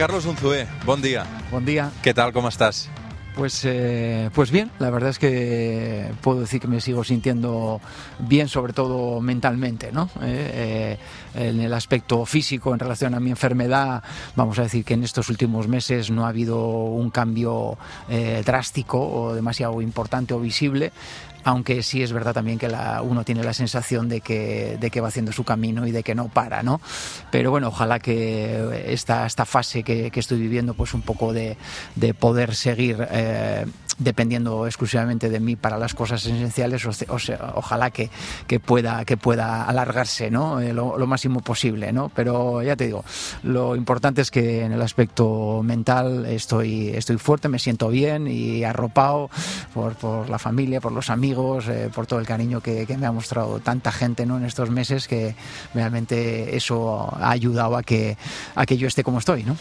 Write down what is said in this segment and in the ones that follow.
Carlos Unzué, buen día. Buen día. ¿Qué tal? ¿Cómo estás? Pues, eh, pues bien, la verdad es que puedo decir que me sigo sintiendo bien, sobre todo mentalmente, ¿no? Eh, eh, en el aspecto físico, en relación a mi enfermedad, vamos a decir que en estos últimos meses no ha habido un cambio drástico o demasiado importante o visible, aunque sí es verdad también que la, uno tiene la sensación de que, de que va haciendo su camino y de que no para, ¿no? Pero bueno, ojalá que esta, esta fase que, estoy viviendo, pues un poco de, de poder seguir eh, dependiendo exclusivamente de mí para las cosas esenciales, o, sea, ojalá que, que, pueda, que pueda alargarse ¿no? Eh, lo, lo, máximo posible. ¿no? Pero ya te digo, lo importante es que en el aspecto mental estoy, estoy fuerte, me siento bien y arropado por, por la familia, por los amigos, eh, por todo el cariño que, que, me ha mostrado tanta gente ¿no? en estos meses que realmente eso ha ayudado a que, a que yo esté como estoy. ¿no?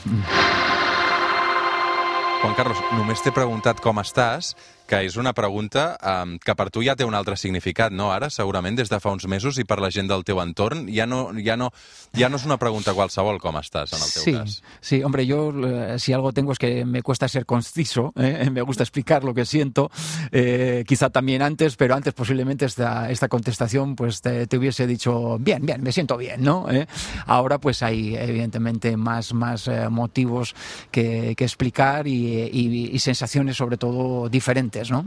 Juan Carlos, només t'he preguntat com estàs que és una pregunta um, que per tu ja té un altre significat, no? Ara, segurament, des de fa uns mesos i per la gent del teu entorn, ja no, ja no, ja no és una pregunta qualsevol com estàs, en el teu sí, cas. Sí, hombre, yo eh, si algo tengo es que me cuesta ser conciso, ¿eh? me gusta explicar lo que siento, eh, quizá también antes, pero antes posiblemente esta, esta contestación pues te, te hubiese dicho, bien, bien, me siento bien, ¿no? ¿Eh? Ahora pues hay evidentemente más, más eh, motivos que, que explicar y, y, y sensaciones sobre todo diferentes. ¿No?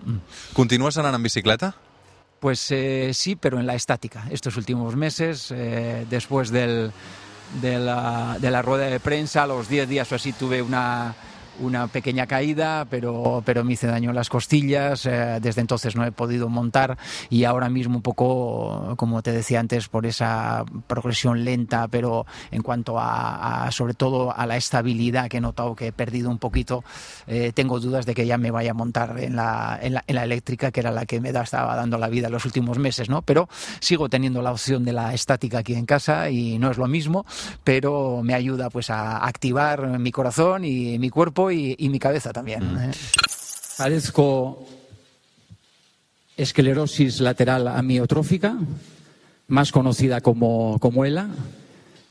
¿Continúas andando en bicicleta? Pues eh, sí, pero en la estática. Estos últimos meses, eh, después del, de, la, de la rueda de prensa, a los 10 días o así tuve una, una pequeña caída, pero, pero me hice daño en las costillas, eh, desde entonces no he podido montar y ahora mismo un poco, como te decía antes, por esa progresión lenta, pero en cuanto a, sobre todo a la estabilidad que he notado que he perdido un poquito, eh, tengo dudas de que ya me vaya a montar en la, en la, eléctrica, que era la que me estaba dando la vida los últimos meses, ¿no? Pero sigo teniendo la opción de la estática aquí en casa y no es lo mismo, pero me ayuda pues a activar mi corazón y mi cuerpo y, y mi cabeza también. Mm. ¿eh? Padezco esclerosis lateral amiotrófica, más conocida como, como ELA.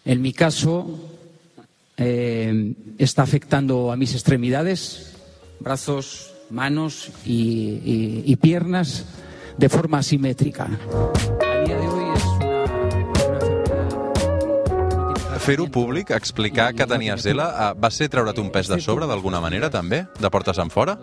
En mi caso, eh, está afectando a mis extremidades, brazos, manos y, y, y piernas de forma asimétrica. Fer-ho públic, explicar que tenies ELA, va ser treure't un pes de sobre d'alguna manera també? De portes en fora?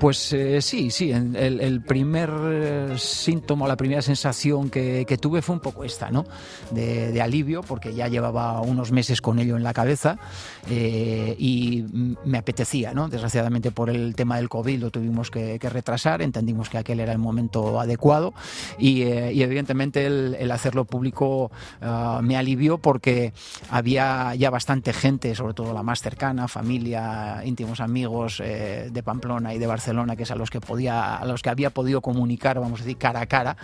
Pues eh, sí, sí. El, el, primer eh, síntoma, la primera sensación que, que tuve fue un poco esta, ¿no? De, de, alivio, porque ya llevaba unos meses con ello en la cabeza eh, y me apetecía, ¿no? Desgraciadamente por el tema del COVID lo tuvimos que, que retrasar, entendimos que aquel era el momento adecuado y, eh, y evidentemente el, el, hacerlo público uh, me alivió porque había ya bastante gente, sobre todo la más cercana, familia, íntimos amigos eh, de Pamplona y de Barcelona, que es a los que podía, a los que había podido comunicar, vamos a decir, cara a cara,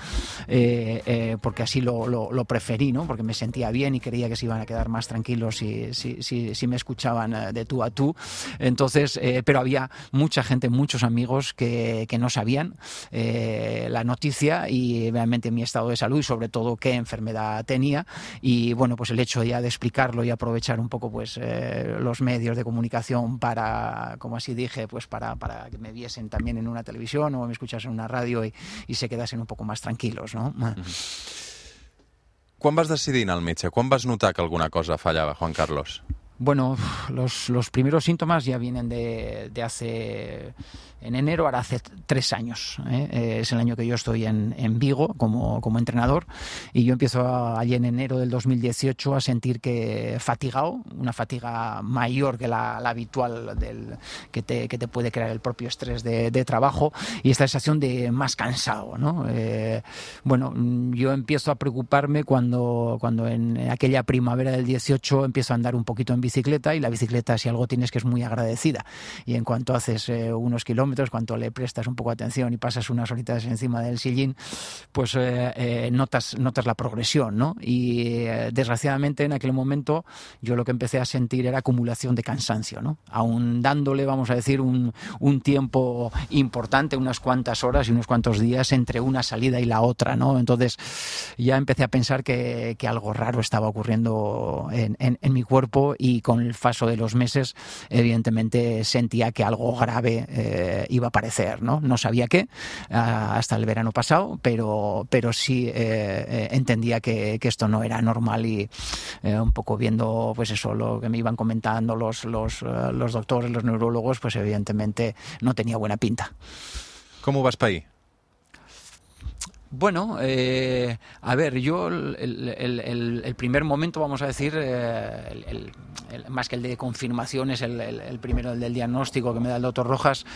eh, eh, porque así lo, lo, lo, preferí, ¿no? Porque me sentía bien y creía que se iban a quedar más tranquilos si, si, si, si me escuchaban de tú a tú. Entonces, eh, pero había mucha gente, muchos amigos que, que no sabían eh, la noticia y realmente mi estado de salud y sobre todo qué enfermedad tenía. Y bueno, pues el hecho ya de explicar y aprovechar un poco pues eh, los medios de comunicación para, como así dije, pues para, para que me viesen también en una televisión o me escuchasen en una radio y, y se quedasen un poco más tranquilos, ¿no? Mm -hmm. Quan vas decidir anar al metge? Quan vas notar que alguna cosa fallava, Juan Carlos? Bueno, los, los primeros síntomas ya vienen de, de hace en enero, ahora hace tres años. ¿eh? Es el año que yo estoy en, en Vigo como, como, entrenador y yo empiezo allí en enero del 2018 a sentir que fatigado, una fatiga mayor que la, la habitual del, que, te, que, te, puede crear el propio estrés de, de trabajo y esta sensación de más cansado. ¿no? Eh, bueno, yo empiezo a preocuparme cuando, cuando en aquella primavera del 18 empiezo a andar un poquito en bicicleta y la bicicleta si algo tienes que es muy agradecida y en cuanto haces eh, unos kilómetros cuando le prestas un poco de atención y pasas unas horitas encima del sillín, pues eh, eh, notas, notas la progresión, ¿no? Y eh, desgraciadamente en aquel momento yo lo que empecé a sentir era acumulación de cansancio, ¿no? Aún dándole, vamos a decir, un, un tiempo importante, unas cuantas horas y unos cuantos días entre una salida y la otra, ¿no? Entonces ya empecé a pensar que, que algo raro estaba ocurriendo en, en, en mi cuerpo y con el paso de los meses, evidentemente sentía que algo grave eh, iba a aparecer, ¿no? No sabía qué ah, hasta el verano pasado, pero, pero sí entendía que, esto no era normal y un poco viendo, pues eso, lo que me iban comentando los, los, los doctores, los neurólogos, pues evidentemente no tenía buena pinta. ¿Cómo vas para ahí? Bueno, eh, a ver, yo el, primer momento, vamos a decir, eh, más que el de confirmación, es el, primero, el del diagnóstico que me da el doctor Rojas,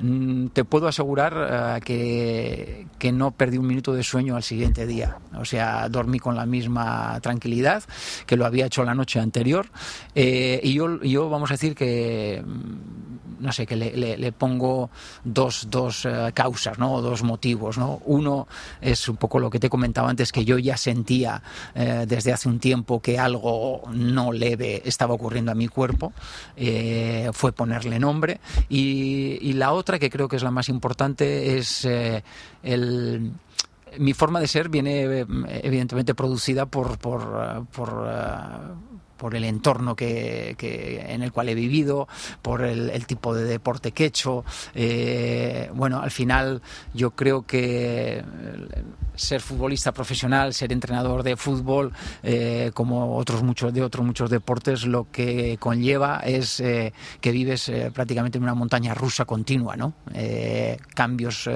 mm, te puedo asegurar eh, que, no perdí un minuto de sueño al siguiente día. O sea, dormí con la misma tranquilidad que lo había hecho la noche anterior. y yo, yo, vamos a decir que no sé, que le, pongo dos, dos eh, causas, ¿no? Dos motivos, ¿no? Uno es un poco lo que te he comentado antes, que yo ya sentía eh, desde hace un tiempo que algo no leve estaba ocurriendo a mi cuerpo, eh, fue ponerle nombre. Y, la otra, que creo que es la más importante, es el mi forma de ser viene evidentemente producida por, por por el entorno que, en el cual he vivido, por el, tipo de deporte que he hecho. Eh, bueno, al final yo creo que ser futbolista profesional, ser entrenador de fútbol, eh, como otros muchos de otros muchos deportes, lo que conlleva es eh, que vives prácticamente en una montaña rusa continua, cambios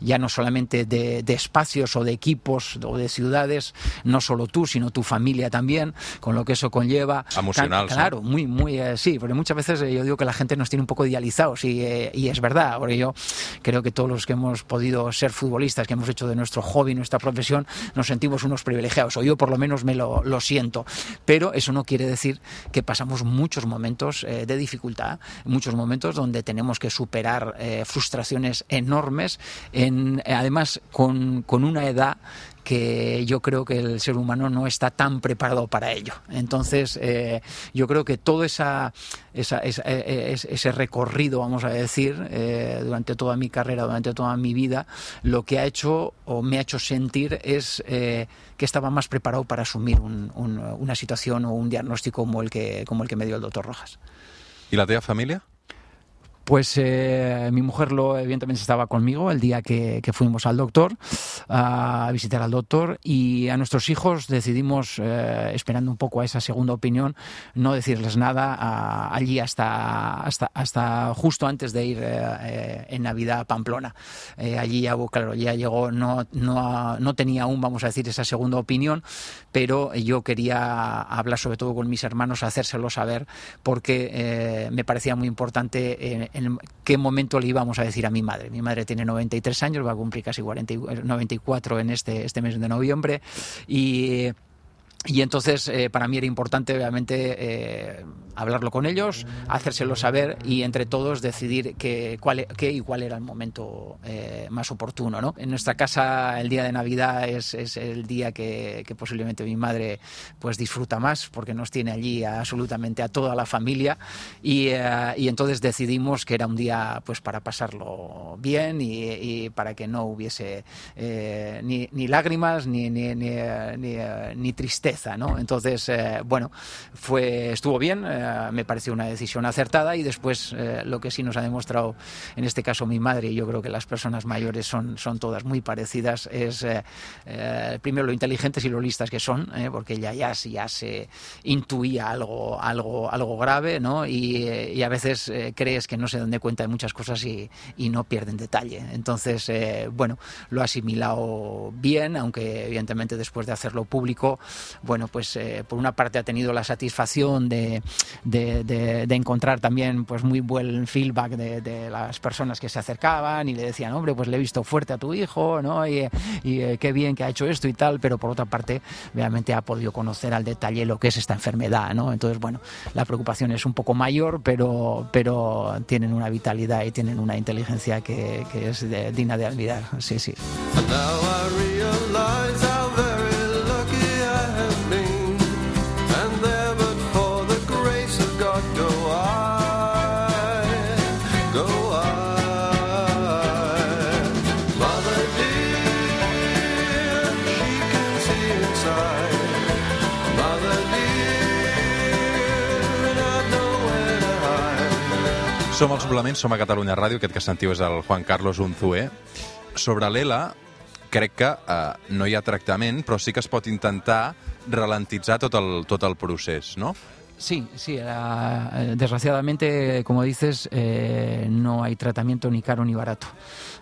ya no solamente de, de espacios o de equipos o de ciudades, no solo tú, sino tu familia también, con lo que eso conlleva lleva. Emocional. claro, muy, muy, eh, sí, porque muchas veces eh, yo digo que la gente nos tiene un poco idealizados y, eh, y, es verdad, porque yo creo que todos los que hemos podido ser futbolistas, que hemos hecho de nuestro hobby, nuestra profesión, nos sentimos unos privilegiados, o yo por lo menos me lo, lo siento. Pero eso no quiere decir que pasamos muchos momentos de dificultad, muchos momentos donde tenemos que superar frustraciones enormes, en, además con, con una edad que yo creo que el ser humano no está tan preparado para ello. Entonces, eh, yo creo que todo esa, esa, eh, ese recorrido, vamos a decir, eh, durante toda mi carrera, durante toda mi vida, lo que ha hecho o me ha hecho sentir es que estaba más preparado para asumir una situación o un diagnóstico como el que, como el que me dio el doctor Rojas. ¿Y la tía familia? Pues eh, mi mujer lo evidentemente estaba conmigo el día que, fuimos al doctor a visitar al doctor y a nuestros hijos decidimos eh, esperando un poco a esa segunda opinión no decirles nada allí hasta, hasta hasta justo antes de ir eh, en Navidad a Pamplona. Allí ya claro ya llegó no, no no tenía aún vamos a decir esa segunda opinión pero yo quería hablar sobre todo con mis hermanos hacérselo saber porque me parecía muy importante en qué momento le íbamos a decir a mi madre. Mi madre tiene 93 años, va a cumplir casi 94 en este, este mes de noviembre y y entonces eh, para mí era importante obviamente eh, hablarlo con ellos, hacérselo saber y entre todos decidir qué, cuál, qué y cuál era el momento eh, más oportuno. ¿no? En nuestra casa el día de Navidad es, es el día que, que, posiblemente mi madre pues disfruta más porque nos tiene allí absolutamente a toda la familia y, y entonces decidimos que era un día pues para pasarlo bien y, y para que no hubiese ni, ni, lágrimas ni, ni, ni, ni tristeza ¿no? Entonces, eh, bueno, fue, estuvo bien, eh, me pareció una decisión acertada y después eh, lo que sí nos ha demostrado, en este caso mi madre, y yo creo que las personas mayores son, son todas muy parecidas, es primero lo inteligentes y lo listas que son, porque ya, ya, ya se intuía algo, algo, algo grave, ¿no? Y, a veces crees que no se dan de cuenta de muchas cosas y, y no pierden detalle. Entonces, bueno, lo ha asimilado bien, aunque evidentemente después de hacerlo público, bueno, pues eh, por una parte ha tenido la satisfacción de, de, encontrar también pues muy buen feedback de, las personas que se acercaban y le decían, hombre, pues le he visto fuerte a tu hijo, ¿no? Y, eh, qué bien que ha hecho esto y tal, pero por otra parte, realmente ha podido conocer al detalle lo que es esta enfermedad, ¿no? Entonces, bueno, la preocupación es un poco mayor, pero, pero tienen una vitalidad y tienen una inteligencia que, que es digna de admirar, sí, sí. Som al suplement, som a Catalunya Ràdio, aquest que sentiu és el Juan Carlos Unzué. Sobre l'ELA, crec que eh, no hi ha tractament, però sí que es pot intentar ralentitzar tot el, tot el procés, no? Sí, sí. Uh, desgraciadamente, como dices, eh, no hay tratamiento ni caro ni barato.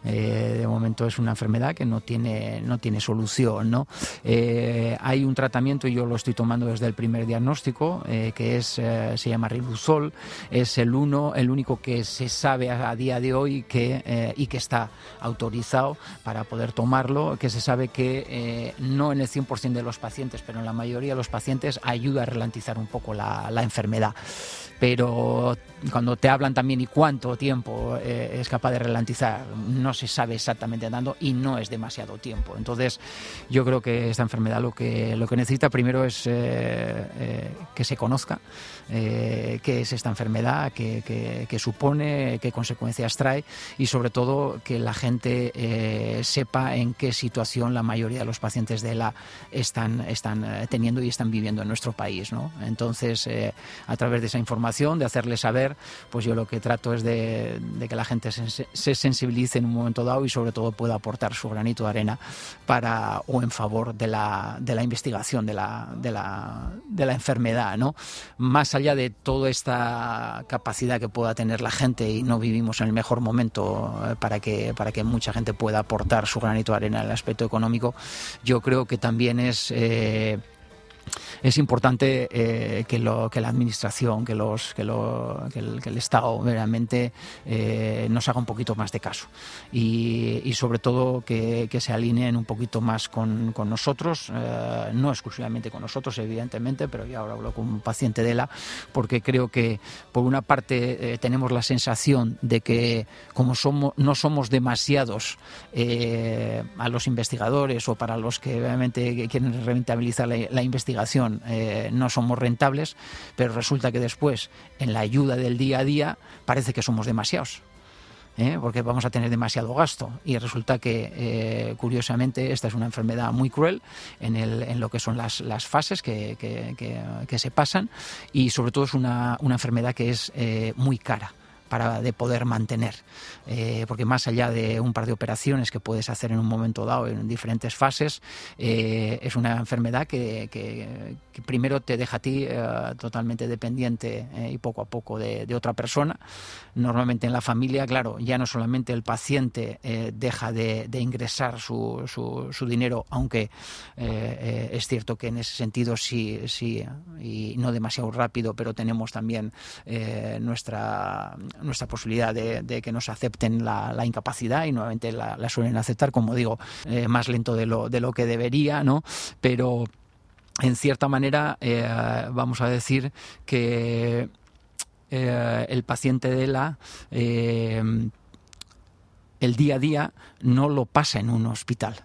Eh, de momento es una enfermedad que no tiene, no tiene solución. ¿no? Eh, hay un tratamiento, y yo lo estoy tomando desde el primer diagnóstico, eh, que es, se llama Ribusol. Es el, uno, el único que se sabe a, a día de hoy que, y que está autorizado para poder tomarlo, que se sabe que no en el 100% de los pacientes, pero en la mayoría de los pacientes ayuda a ralentizar un poco la, la enfermedad. Pero cuando te hablan también y cuánto tiempo eh, es capaz de ralentizar, no se sabe exactamente dando y no es demasiado tiempo. Entonces, yo creo que esta enfermedad lo que, lo que necesita primero es eh, eh, que se conozca qué es esta enfermedad, qué, qué, supone, qué consecuencias trae y sobre todo que la gente sepa en qué situación la mayoría de los pacientes de la están, están teniendo y están viviendo en nuestro país. ¿no? Entonces, a través de esa información, de hacerle saber, pues yo lo que trato es de, que la gente se, se, sensibilice en un momento dado y sobre todo pueda aportar su granito de arena para o en favor de la, de la investigación de la, de, la, de la enfermedad. ¿no? Más allá de toda esta capacidad que pueda tener la gente y no vivimos en el mejor momento eh, para que, para que mucha gente pueda aportar su granito de arena en el aspecto económico, yo creo que también es... Eh, es importante eh, que, lo, que la administración, que, los, que, lo, que, el, Estado realmente eh, nos haga un poquito más de caso. Y, sobre todo que, se alineen un poquito más con, nosotros, eh, no exclusivamente con nosotros, evidentemente, pero yo ahora hablo con un paciente de la, porque creo que por una parte tenemos la sensación de que como somos, no somos demasiados a los investigadores o para los que realmente quieren rentabilizar la investigación, eh, no somos rentables, pero resulta que después, en la ayuda del día a día, parece que somos demasiados. ¿eh? porque vamos a tener demasiado gasto y resulta que eh, curiosamente esta es una enfermedad muy cruel en, el, lo que son las, las fases que, que, que, se pasan y sobre todo es una, una enfermedad que es muy cara para de poder mantener. Eh, porque más allá de un par de operaciones que puedes hacer en un momento dado en diferentes fases, eh, es una enfermedad que, que, que, primero te deja a ti eh, totalmente dependiente eh, y poco a poco de, de, otra persona. Normalmente en la familia, claro, ya no solamente el paciente eh, deja de, de, ingresar su, su, su dinero, aunque eh, es cierto que en ese sentido sí, sí, y no demasiado rápido, pero tenemos también nuestra nuestra posibilidad de, que nos acepten la, incapacidad y nuevamente la, suelen aceptar, como digo, eh, más lento de lo, de lo que debería, ¿no? Pero en cierta manera eh, vamos a decir que eh, el paciente de la el día a día no lo pasa en un hospital.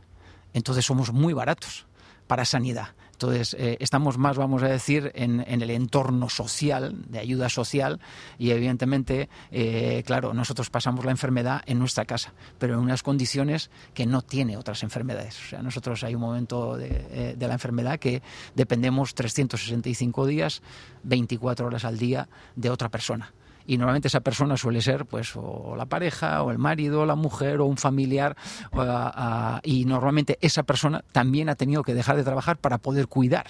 Entonces somos muy baratos para sanidad. Entonces, eh, estamos más, vamos a decir, en, el entorno social, de ayuda social, y evidentemente, eh, claro, nosotros pasamos la enfermedad en nuestra casa, pero en unas condiciones que no tiene otras enfermedades. O sea, nosotros hay un momento de, eh, de la enfermedad que dependemos 365 días, 24 horas al día de otra persona y normalmente esa persona suele ser pues o la pareja o el marido o la mujer o un familiar o, a, a, y normalmente esa persona también ha tenido que dejar de trabajar para poder cuidar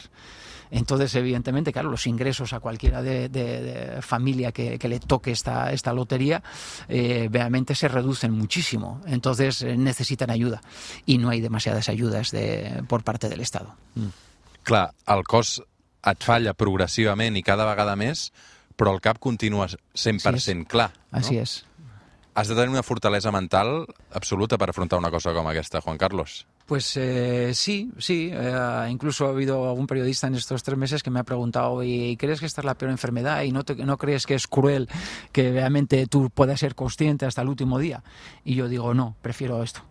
entonces, evidentemente, claro, los ingresos a cualquiera de, de, de familia que, que, le toque esta, esta lotería, eh, realmente se reducen muchísimo. Entonces, eh, necesitan ayuda. Y no hay demasiadas ayudas de, por parte del Estado. Mm. Clar, el cos et falla progressivament i cada vegada més, però el cap continua 100% sí clar. No? Así es. Has de tenir una fortalesa mental absoluta per afrontar una cosa com aquesta, Juan Carlos. Pues eh, sí, sí. Eh, incluso ha habido algún periodista en estos tres meses que me ha preguntado, ¿y crees que esta es la peor enfermedad? ¿Y no, te, no crees que es cruel que realmente tú puedas ser consciente hasta el último día? Y yo digo, no, prefiero esto.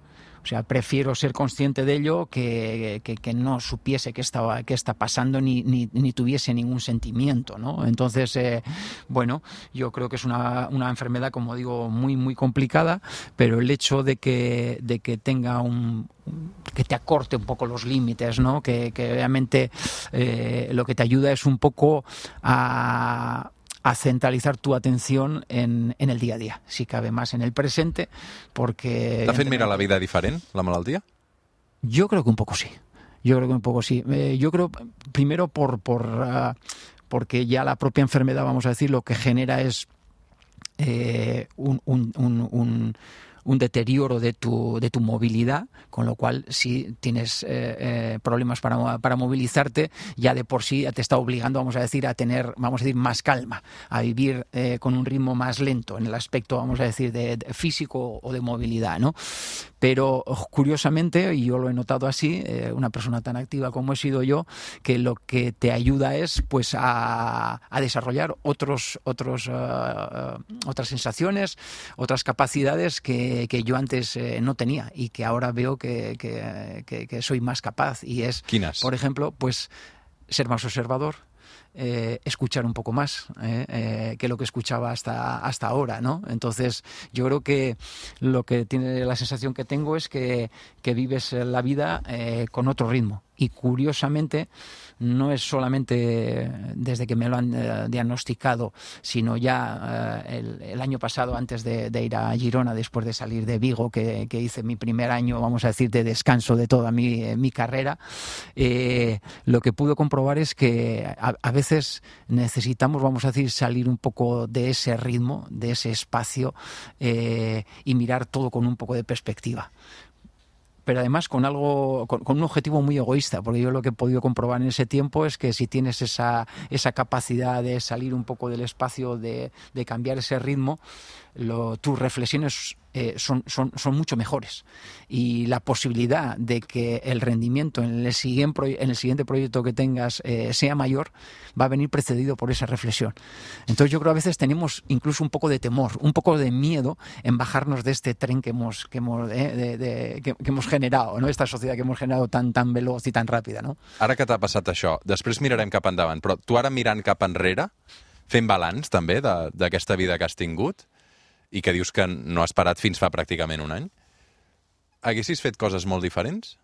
O sea, prefiero ser consciente de ello que, que, no supiese qué estaba qué está pasando ni, ni, ni tuviese ningún sentimiento, ¿no? Entonces, eh, bueno, yo creo que es una, una, enfermedad, como digo, muy, muy complicada, pero el hecho de que, de que tenga un, que te acorte un poco los límites, ¿no? Que, que realmente eh, lo que te ayuda es un poco a a centralizar tu atención en, en el día a día, si cabe más en el presente, porque... T'ha fet mirar la vida diferent, la malaltia? Yo creo que un poco sí. Yo creo que un poco sí. Eh, yo creo, primero, por, por uh, porque ya la propia enfermedad, vamos a decir, lo que genera es eh, un, un, un, un deterioro de tu, de tu movilidad, con lo cual si tienes eh, eh, problemas para, para, movilizarte, ya de por sí te está obligando, vamos a decir, a tener, vamos a decir, más calma, a vivir eh, con un ritmo más lento en el aspecto, vamos a decir, de, de físico o de movilidad, ¿no? Pero curiosamente, y yo lo he notado así, eh, una persona tan activa como he sido yo, que lo que te ayuda es pues a, a desarrollar otros, otros, uh, otras sensaciones, otras capacidades que, que yo antes eh, no tenía y que ahora veo que, que, que, soy más capaz. Y es, ¿Quinas? por ejemplo, pues ser más observador, eh, escuchar un poco más eh, eh, que lo que escuchaba hasta, hasta ahora, ¿no? Entonces, yo creo que lo que tiene la sensación que tengo es que, que vives la vida eh, con otro ritmo. Y curiosamente, no es solamente desde que me lo han eh, diagnosticado, sino ya eh, el, año pasado, antes de, ir a Girona, después de salir de Vigo, que, hice mi primer año, vamos a decir, de descanso de toda mi, eh, mi carrera, lo que pude comprobar es que a, a, veces necesitamos, vamos a decir, salir un poco de ese ritmo, de ese espacio y mirar todo con un poco de perspectiva pero además con algo, con, un objetivo muy egoísta, porque yo lo que he podido comprobar en ese tiempo es que si tienes esa, esa capacidad de salir un poco del espacio, de, de cambiar ese ritmo, lo, tus reflexiones eh, son, son, son, mucho mejores. Y la posibilidad de que el rendimiento en el siguiente, en el siguiente proyecto que tengas eh, sea mayor va a venir precedido por esa reflexión. Entonces yo creo que a veces tenemos incluso un poco de temor, un poco de miedo en bajarnos de este tren que hemos, que hemos, eh, de, de, que, que hemos generado, ¿no? esta sociedad que hemos generado tan, tan veloz i tan ràpida. No? Ara que t'ha passat això, després mirarem cap endavant, però tu ara mirant cap enrere, fent balanç també d'aquesta vida que has tingut, i que dius que no has parat fins fa pràcticament un any, ¿haguessis fet coses molt diferents?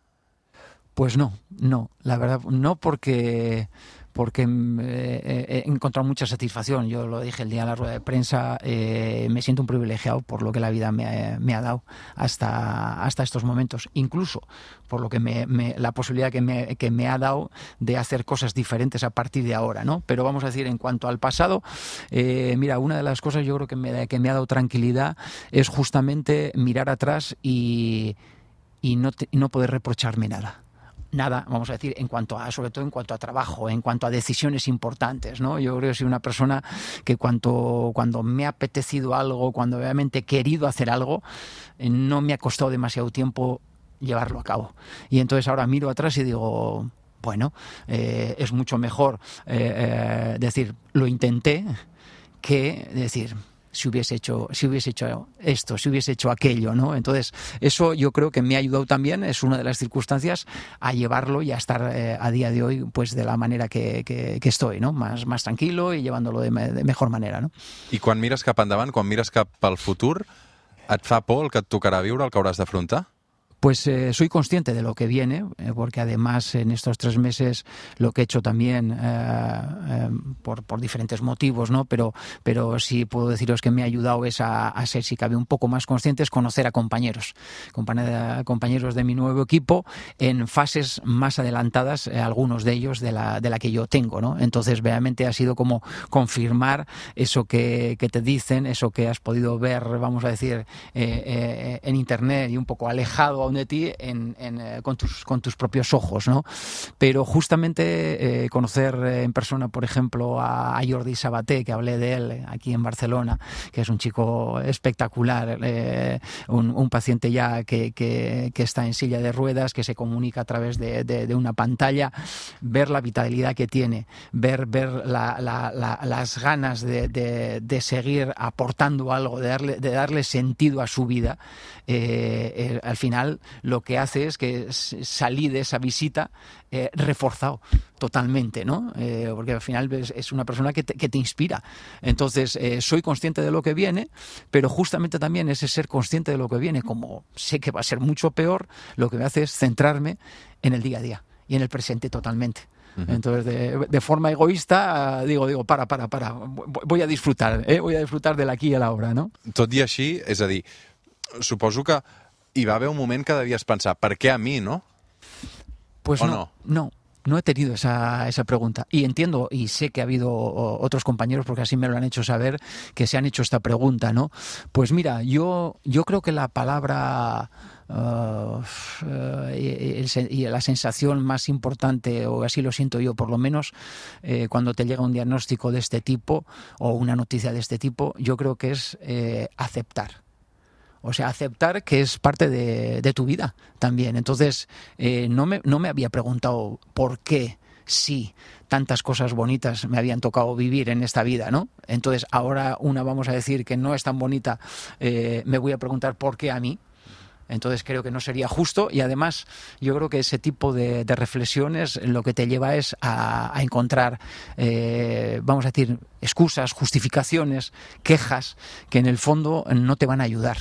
Pues no, no, la verdad no porque porque eh, he encontrado mucha satisfacción. Yo lo dije el día de la rueda de prensa, eh, me siento un privilegiado por lo que la vida me ha, dado hasta, hasta estos momentos, incluso por lo que me, la posibilidad que me, que me ha dado de hacer cosas diferentes a partir de ahora, ¿no? Pero vamos a decir, en cuanto al pasado, eh, mira, una de las cosas yo creo que me, que me ha dado tranquilidad es justamente mirar atrás y, y no, y no poder reprocharme nada nada, vamos a decir, en cuanto a, sobre todo en cuanto a trabajo, en cuanto a decisiones importantes, ¿no? Yo creo que soy una persona que cuanto, cuando me ha apetecido algo, cuando realmente he querido hacer algo, eh, no me ha costado demasiado tiempo llevarlo a cabo. Y entonces ahora miro atrás y digo, bueno, eh, es mucho mejor eh, decir, lo intenté, que decir, si hubiese hecho, si hecho esto, si hubiese hecho aquello, ¿no? Entonces, eso yo creo que me ha ayudado también, es una de las circunstancias, a llevarlo y a estar eh, a día de hoy, pues de la manera que, que, que estoy, ¿no? Más, más tranquilo y llevándolo de, de mejor manera, ¿no? I quan mires cap endavant, quan mires cap al futur, et fa por el que et tocarà viure, el que? Pues eh, soy consciente de lo que viene, eh, porque además en estos tres meses lo que he hecho también eh, eh, por, por, diferentes motivos, ¿no? Pero, pero sí puedo deciros que me ha ayudado es a, ser, si cabe, un poco más conscientes, conocer a compañeros, compañeros de mi nuevo equipo en fases más adelantadas, algunos de ellos de la, de la que yo tengo, ¿no? Entonces, realmente ha sido como confirmar eso que, que te dicen, eso que has podido ver, vamos a decir, en internet y un poco alejado de ti en, eh, con, tus, con, tus, propios ojos, ¿no? Pero justamente eh, conocer en persona, por ejemplo, a, Jordi Sabaté, que hablé de él aquí en Barcelona, que es un chico espectacular, eh, un, paciente ya que, está en silla de ruedas, que se comunica a través de, una pantalla, ver la vitalidad que tiene, ver, ver la, la, la, las ganas de, seguir aportando algo, de darle, darle sentido a su vida, eh, al final lo que hace es que salí de esa visita eh, reforzado totalmente, ¿no? Eh, porque al final es, es una persona que te, que te inspira. Entonces, eh, soy consciente de lo que viene, pero justamente también ese ser consciente de lo que viene, como sé que va a ser mucho peor, lo que me hace es centrarme en el día a día y en el presente totalmente. Entonces, de, de, forma egoísta, digo, digo, para, para, para, voy a disfrutar, eh? voy a disfrutar del aquí y el ahora, no? Tot i així, és a dir, suposo que hi va haver un moment que devies pensar, per què a mi, no? Pues no, no, no, no he tenido esa, esa pregunta. Y entiendo y sé que ha habido otros compañeros, porque así me lo han hecho saber, que se han hecho esta pregunta, ¿no? Pues mira, yo, yo creo que la palabra uh, y, y, la sensación más importante, o así lo siento yo por lo menos, eh, cuando te llega un diagnóstico de este tipo o una noticia de este tipo, yo creo que es eh, aceptar. O sea, aceptar que es parte de, tu vida también. Entonces, eh, no, me, no me había preguntado por qué sí tantas cosas bonitas me habían tocado vivir en esta vida, ¿no? Entonces, ahora una vamos a decir que no es tan bonita, eh, me voy a preguntar por qué a mí. Entonces creo que no sería justo y además yo creo que ese tipo de, reflexiones lo que te lleva es a, a encontrar, eh, vamos a decir, excusas, justificaciones, quejas que en el fondo no te van a ayudar.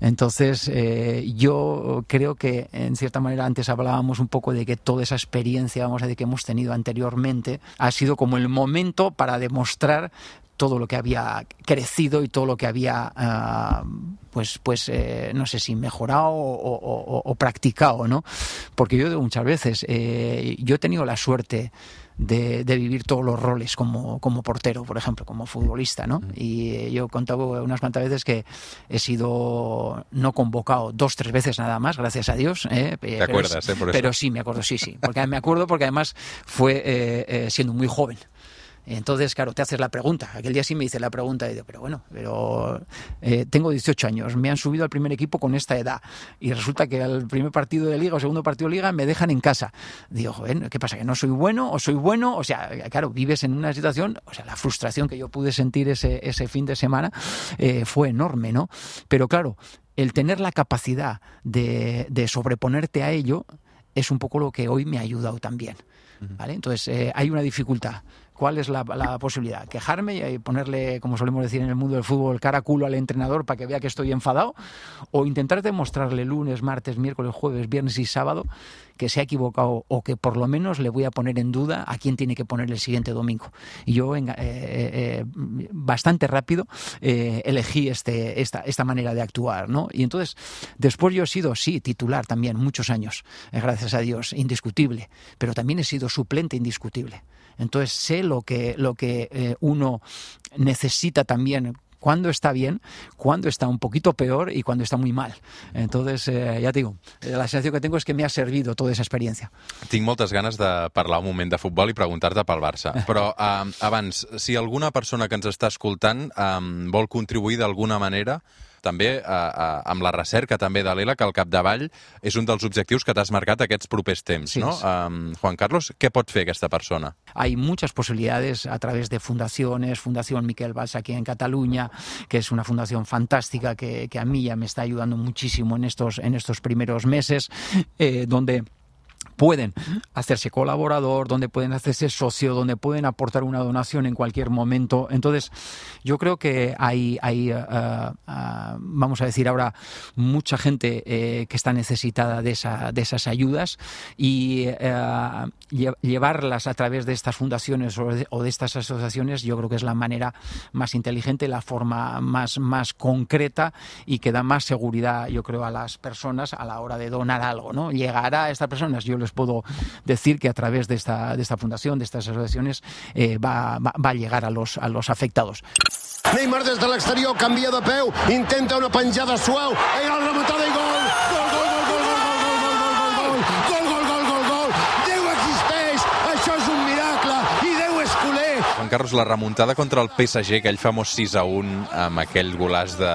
Entonces, eh, yo creo que, en cierta manera, antes hablábamos un poco de que toda esa experiencia, vamos a decir, que hemos tenido anteriormente, ha sido como el momento para demostrar todo lo que había crecido y todo lo que había, uh, pues, pues eh, no sé si mejorado o, o, o, practicado, ¿no? Porque yo muchas veces, eh, yo he tenido la suerte de, de, vivir todos los roles como, como portero, por ejemplo, como futbolista, ¿no? Y yo he contado unas cuantas veces que he sido no convocado dos, tres veces nada más, gracias a Dios. ¿eh? ¿Te pero, acuerdas, eh, por eso? Pero sí, me acuerdo, sí, sí. Porque me acuerdo porque además fue eh, eh, siendo muy joven. Entonces, claro, te haces la pregunta. Aquel día sí me hice la pregunta y digo, pero bueno, pero eh, tengo 18 años, me han subido al primer equipo con esta edad y resulta que al primer partido de liga o segundo partido de liga me dejan en casa. Digo, joder, ¿qué pasa? ¿Que no soy bueno o soy bueno? O sea, claro, vives en una situación, o sea, la frustración que yo pude sentir ese, ese fin de semana eh, fue enorme, ¿no? Pero claro, el tener la capacidad de, de sobreponerte a ello es un poco lo que hoy me ha ayudado también. ¿Vale? Entonces, eh, hay una dificultad. ¿Cuál es la, posibilidad? ¿Quejarme y ponerle, como solemos decir en el mundo del fútbol, cara culo al entrenador para que vea que estoy enfadado? ¿O intentar demostrarle lunes, martes, miércoles, jueves, viernes y sábado que se ha equivocado o que por lo menos le voy a poner en duda a quién tiene que poner el siguiente domingo? Y yo eh, eh, bastante rápido eh, elegí este, esta, esta manera de actuar, ¿no? Y entonces, después yo he sido, sí, titular también, muchos años, gracias a Dios, indiscutible, pero también he sido suplente indiscutible. Entonces sé lo que, lo que eh, uno necesita también cuando está bien, cuando está un poquito peor y cuando está muy mal. Entonces, eh, ja digo, la sensació que tengo és que m'ha servido toda esa experiència. Tinc moltes ganes de parlar un moment de futbol i preguntar-te pel Barça. Però eh, abans, si alguna persona que ens està escoltant eh, vol contribuir d'alguna manera també eh, amb la recerca també de l'ELA, que al capdavall és un dels objectius que t'has marcat aquests propers temps, Sí, no? sí. Um, Juan Carlos, què pot fer aquesta persona? Hay muchas posibilidades a través de fundaciones, Fundación Miquel Valls aquí en Cataluña, que es una fundación fantástica que, que a mí ya me está ayudando muchísimo en estos, en estos primeros meses, eh, donde pueden hacerse colaborador, donde pueden hacerse socio, donde pueden aportar una donación en cualquier momento. Entonces, yo creo que hay, hay uh, uh, vamos a decir ahora, mucha gente eh, que está necesitada de, esa, de esas ayudas y uh, llevarlas a través de estas fundaciones o de, o de, estas asociaciones, yo creo que es la manera más inteligente, la forma más, más concreta y que da más seguridad, yo creo, a las personas a la hora de donar algo, ¿no? Llegará a estas personas, yo les puedo decir que a través de esta, de esta fundación, de estas asociaciones, eh, va, va, va, a llegar a los, a los afectados. Neymar des de l'exterior canvia de peu, intenta una penjada suau, i la rematada i gol, gol, gol, Juan Carlos, la remuntada contra el PSG, aquell famós 6 a 1 amb aquell golaç de,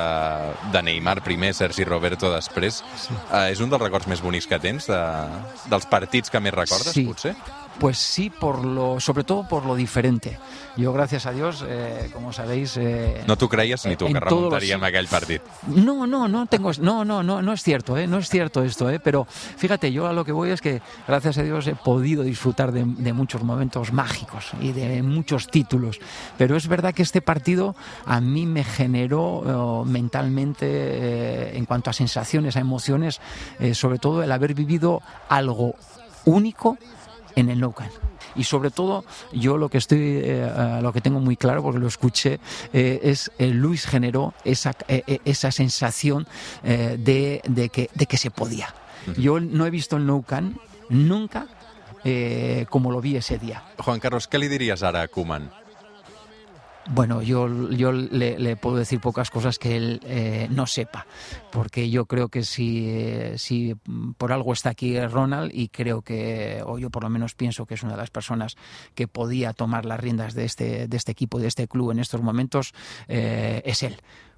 de Neymar primer, Sergi Roberto després, sí. eh, és un dels records més bonics que tens, de, dels partits que més recordes, sí. potser? Pues sí, por lo, sobre todo por lo diferente. Yo, gracias a Dios, eh, como sabéis... Eh, no tú creías ni tú que remontaríem los... aquell partit. No, no, no tengo... No, no, no, no es cierto, eh, no es cierto esto, eh, pero fíjate, yo a lo que voy es que, gracias a Dios, he podido disfrutar de, de muchos momentos mágicos y de muchos títulos. Pero es verdad que este partido a mí me generó uh, mentalmente, eh, en cuanto a sensaciones, a emociones, eh, sobre todo el haber vivido algo único en el Nou Camp. Y sobre todo, yo lo que estoy, eh, lo que tengo muy claro, porque lo escuché, eh, es el Luis generó esa, esa sensación de, de, que, de que se podía. Yo no he visto el Nou nunca como lo vi ese día. Juan Carlos, ¿qué le dirías ahora a Kuman? Bueno, yo, yo le, puedo decir pocas cosas que él eh, no sepa, porque yo creo que si, eh, si por algo está aquí Ronald y creo que, o yo por lo menos pienso que es una de las personas que podía tomar las riendas de este, de este equipo, de este club en estos momentos, eh, es él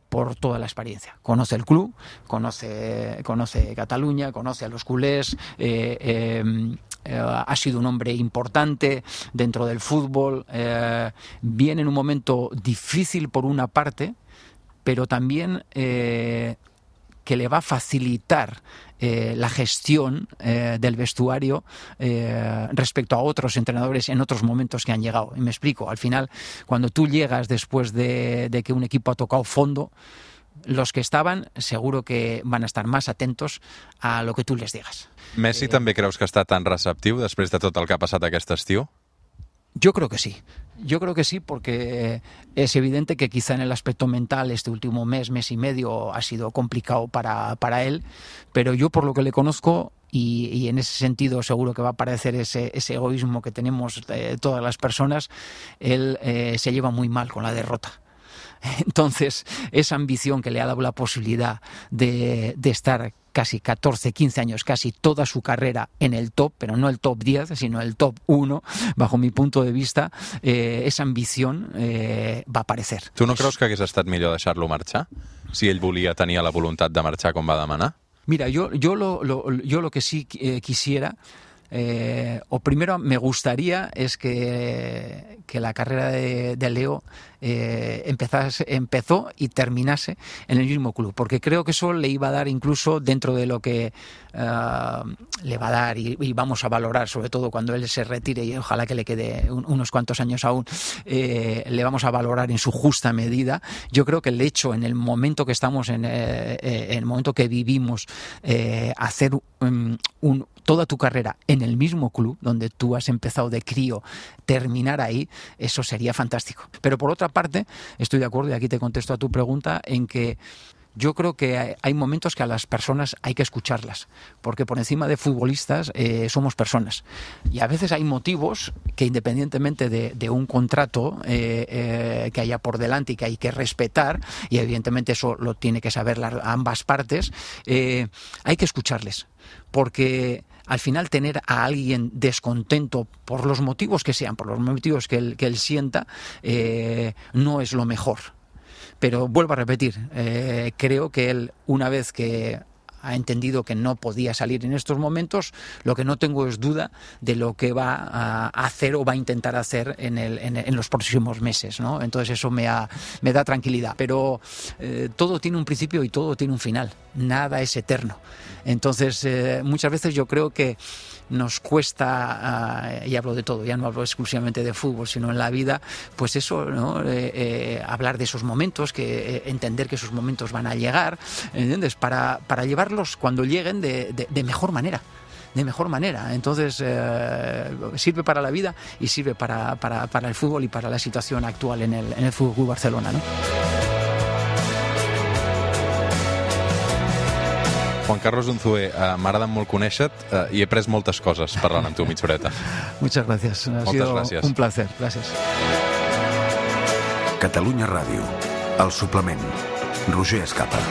por toda la experiencia. Conoce el club, conoce, conoce Cataluña, conoce a los culés, eh, ha sido un hombre importante dentro del fútbol, eh, viene en un momento difícil por una parte, pero también eh, que le va a facilitar la gestión del vestuario respecto a otros entrenadores en otros momentos que han llegado. Y me explico, al final, cuando tú llegas después de, de que un equipo ha tocado fondo, los que estaban seguro que van a estar más atentos a lo que tú les digas. Messi eh, també creus que està tan receptiu després de tot el que ha passat aquest estiu? Yo creo que sí. Yo creo que sí, porque es evidente que quizá en el aspecto mental este último mes, mes y medio ha sido complicado para, para él, pero yo por lo que le conozco y, y, en ese sentido seguro que va a aparecer ese, ese egoísmo que tenemos eh, todas las personas, él eh, se lleva muy mal con la derrota. Entonces, esa ambición que le ha dado la posibilidad de, de estar casi 14, 15 años, casi toda su carrera en el top, pero no el top 10, sino el top 1, bajo mi punto de vista, eh, esa ambición eh, va a aparecer. Tu no creus que hagués estat millor deixar-lo marxar? Si ell volia, tenia la voluntat de marxar com va demanar? Mira, yo, yo, lo, lo, yo lo que sí eh, quisiera eh, o primero me gustaría es que, que la carrera de, de Leo eh, empezó y terminase en el mismo club, porque creo que eso le iba a dar incluso dentro de lo que uh, le va a dar y, vamos a valorar, sobre todo cuando él se retire y ojalá que le quede un, unos cuantos años aún, eh, le vamos a valorar en su justa medida. Yo creo que el hecho en el momento que estamos, en, eh, el momento que vivimos, eh, hacer un toda tu carrera en el mismo club donde tú has empezado de crío, terminar ahí, eso sería fantástico. Pero por otra parte, estoy de acuerdo, y aquí te contesto a tu pregunta, en que yo creo que hay momentos que a las personas hay que escucharlas, porque por encima de futbolistas eh, somos personas. Y a veces hay motivos que independientemente de, un contrato eh, eh, que haya por delante y que hay que respetar, y evidentemente eso lo tiene que saber las, ambas partes, hay que escucharles, porque al final tener a alguien descontento por los motivos que sean, por los motivos que él, que él sienta, eh, no es lo mejor. Pero vuelvo a repetir, eh, creo que él, una vez que ha entendido que no podía salir en estos momentos, lo que no tengo es duda de lo que va a hacer o va a intentar hacer en, el, en, en los próximos meses. ¿no? Entonces eso me, ha, da tranquilidad. Pero eh, todo tiene un principio y todo tiene un final. Nada es eterno. Entonces eh, muchas veces yo creo que nos cuesta, uh, y hablo de todo, ya no hablo exclusivamente de fútbol, sino en la vida, pues eso, ¿no? eh, hablar de esos momentos, que entender que esos momentos van a llegar, ¿entiendes? Para, para llevarlos cuando lleguen de, de, de mejor manera de mejor manera. Entonces, eh, sirve para la vida y sirve para, para, para, el fútbol y para la situación actual en el, en el Fútbol Barcelona. ¿no? Juan Carlos Unzué, uh, m'agrada molt conèixer-te uh, i he pres moltes coses parlant amb tu mig horeta. Muchas gracias. Ha Moltes sido gràcies. un placer. Gracias. Catalunya Ràdio. El suplement. Roger Escapa.